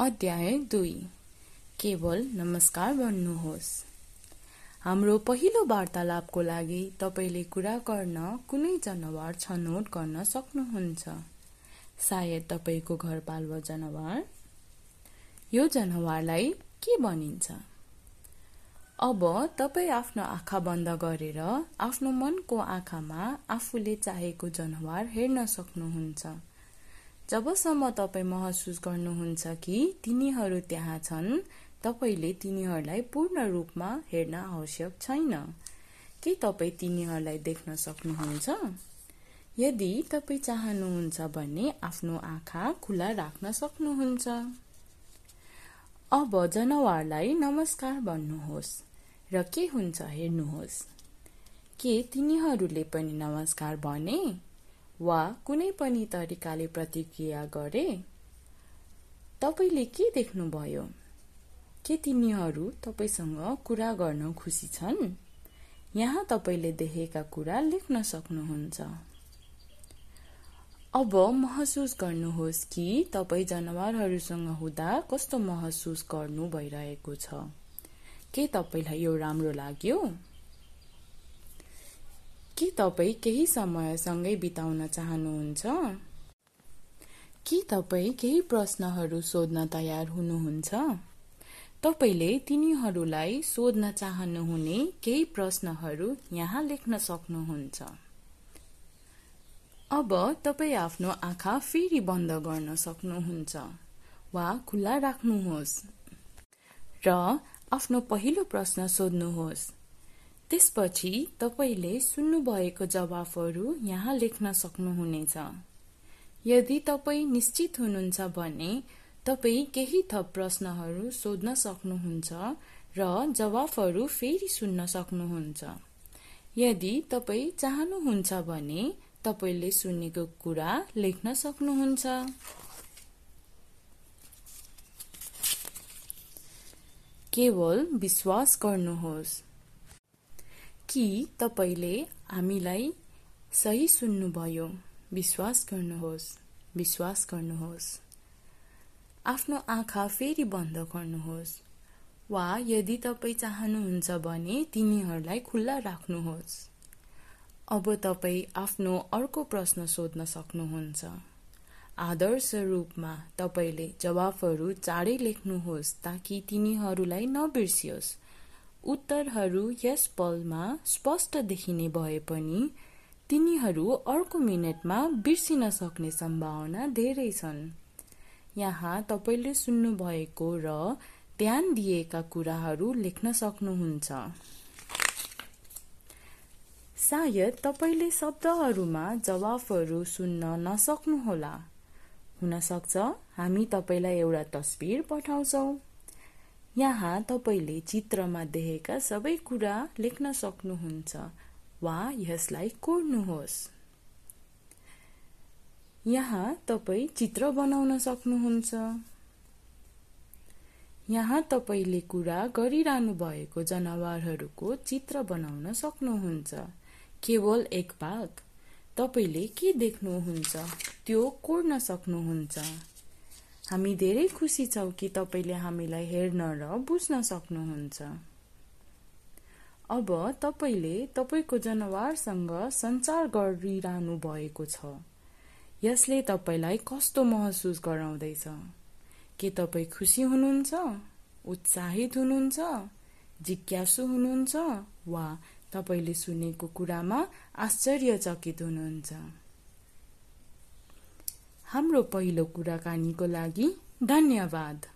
अध्याय दुई। केवल नमस्कार भन्नुहोस्। हाम्रो पहिलो वार्तालापको लागि तपाईँले कुरा गर्न कुनै जनावर छनौट गर्न सक्नुहुन्छ। सायद तपाईँको घरपालुवा जनावर। यो जनावरलाई के भनिन्छ? अब तपाईँ आफ्नो आँखा बन्द गरेर आफ्नो मनको आँखामा आफूले चाहेको जनावर हेर्न सक्नुहुन्छ। जबसम्म तपाईँ महसुस गर्नुहुन्छ कि तिनीहरू त्यहाँ छन् तपाईँले तिनीहरूलाई पूर्ण रूपमा हेर्न आवश्यक छैन। के तपाईँ तिनीहरूलाई देख्न सक्नुहुन्छ? यदि तपाईँ चाहनुहुन्छ भने आफ्नो आँखा खुला राख्न सक्नुहुन्छ। अब जनावरलाई नमस्कार भन्नुहोस् र के हुन्छ हेर्नुहोस्। के तिनीहरूले पनि नमस्कार भने? वा कुनै पनि तरिकाले प्रतिक्रिया गरे तपाईँले के देख्नुभयो? के तिनीहरू तपाईँसँग कुरा गर्न खुसी छन्? यहाँ तपाईँले देखेका कुरा लेख्न सक्नुहुन्छ। अब महसुस गर्नुहोस् कि तपाईँ जनावरहरूसँग हुँदा कस्तो महसुस गर्नु भइरहेको छ। के तपाईँलाई यो राम्रो लाग्यो? के तपाईँ केही समय सँगै बिताउन चाहनुहुन्छ? के तपाईँ केही प्रश्नहरू सोध्न तयार हुनुहुन्छ? तपाईँले तिनीहरूलाई सोध्न चाहनुहुने केही प्रश्नहरू यहाँ लेख्न सक्नुहुन्छ। अब तपाईँ आफ्नो आँखा फेरि बन्द गर्न सक्नुहुन्छ वा खुल्ला राख्नुहोस् र आफ्नो पहिलो प्रश्न सोध्नुहोस्। त्यसपछि तपाईँले सुन्नुभएको जवाफहरू यहाँ लेख्न सक्नुहुनेछ। यदि तपाईँ निश्चित हुनुहुन्छ भने तपाईँ केही थप प्रश्नहरू सोध्न सक्नुहुन्छ र जवाफहरू फेरि सुन्न सक्नुहुन्छ। यदि तपाईँ चाहनुहुन्छ भने तपाईँले सुनेको कुरा लेख्न सक्नुहुन्छ। केवल विश्वास गर्नुहोस्। कि तपाईँले हामीलाई सही सुन्नुभयो। विश्वास गर्नुहोस् विश्वास गर्नुहोस्। आफ्नो आँखा फेरि बन्द गर्नुहोस्। वा यदि तपाईँ चाहनुहुन्छ भने तिनीहरूलाई खुल्ला राख्नुहोस्। अब तपाईँ आफ्नो अर्को प्रश्न सोध्न सक्नुहुन्छ। आदर्श रूपमा तपाईँले जवाफहरू चाँडै लेख्नुहोस् ताकि तिनीहरूलाई नबिर्सियोस्। उत्तरहरू यस पलमा स्पष्ट देखिने भए पनि तिनीहरू अर्को मिनटमा बिर्सिन सक्ने सम्भावना धेरै छन्। यहाँ तपाईँले सुन्नुभएको र ध्यान दिएका कुराहरू लेख्न सक्नुहुन्छ। सायद तपाईँले शब्दहरूमा जवाफहरू सुन्न नसक्नुहोला। हुन सक्छ हामी तपाईँलाई एउटा तस्बिर पठाउँछौँ। यहाँ तपाईँले चित्रमा देखेका सबै कुरा लेख्न सक्नुहुन्छ वा यसलाई कोर्नुहोस्। यहाँ तपाईँ चित्र बनाउन सक्नुहुन्छ। यहाँ तपाईँले कुरा गरिरहनु भएको जनावरहरूको चित्र बनाउन सक्नुहुन्छ। केवल एक भाग। तपाईँले के देख्नुहुन्छ? त्यो कोर्न सक्नुहुन्छ। हामी धेरै खुसी छौँ कि तपाईँले हामीलाई हेर्न र बुझ्न सक्नुहुन्छ। अब तपाईँले तपाईँको जनावरसँग सञ्चार गरिरहनु भएको छ। यसले तपाईँलाई कस्तो महसुस गराउँदैछ? के तपाईँ खुसी हुनुहुन्छ उत्साहित हुनुहुन्छ जिज्ञासु हुनुहुन्छ वा तपाईँले सुनेको कुरामा आश्चर्यचकित हुनुहुन्छ? हाम्रो पहिलो कुराकानीको लागि धन्यवाद।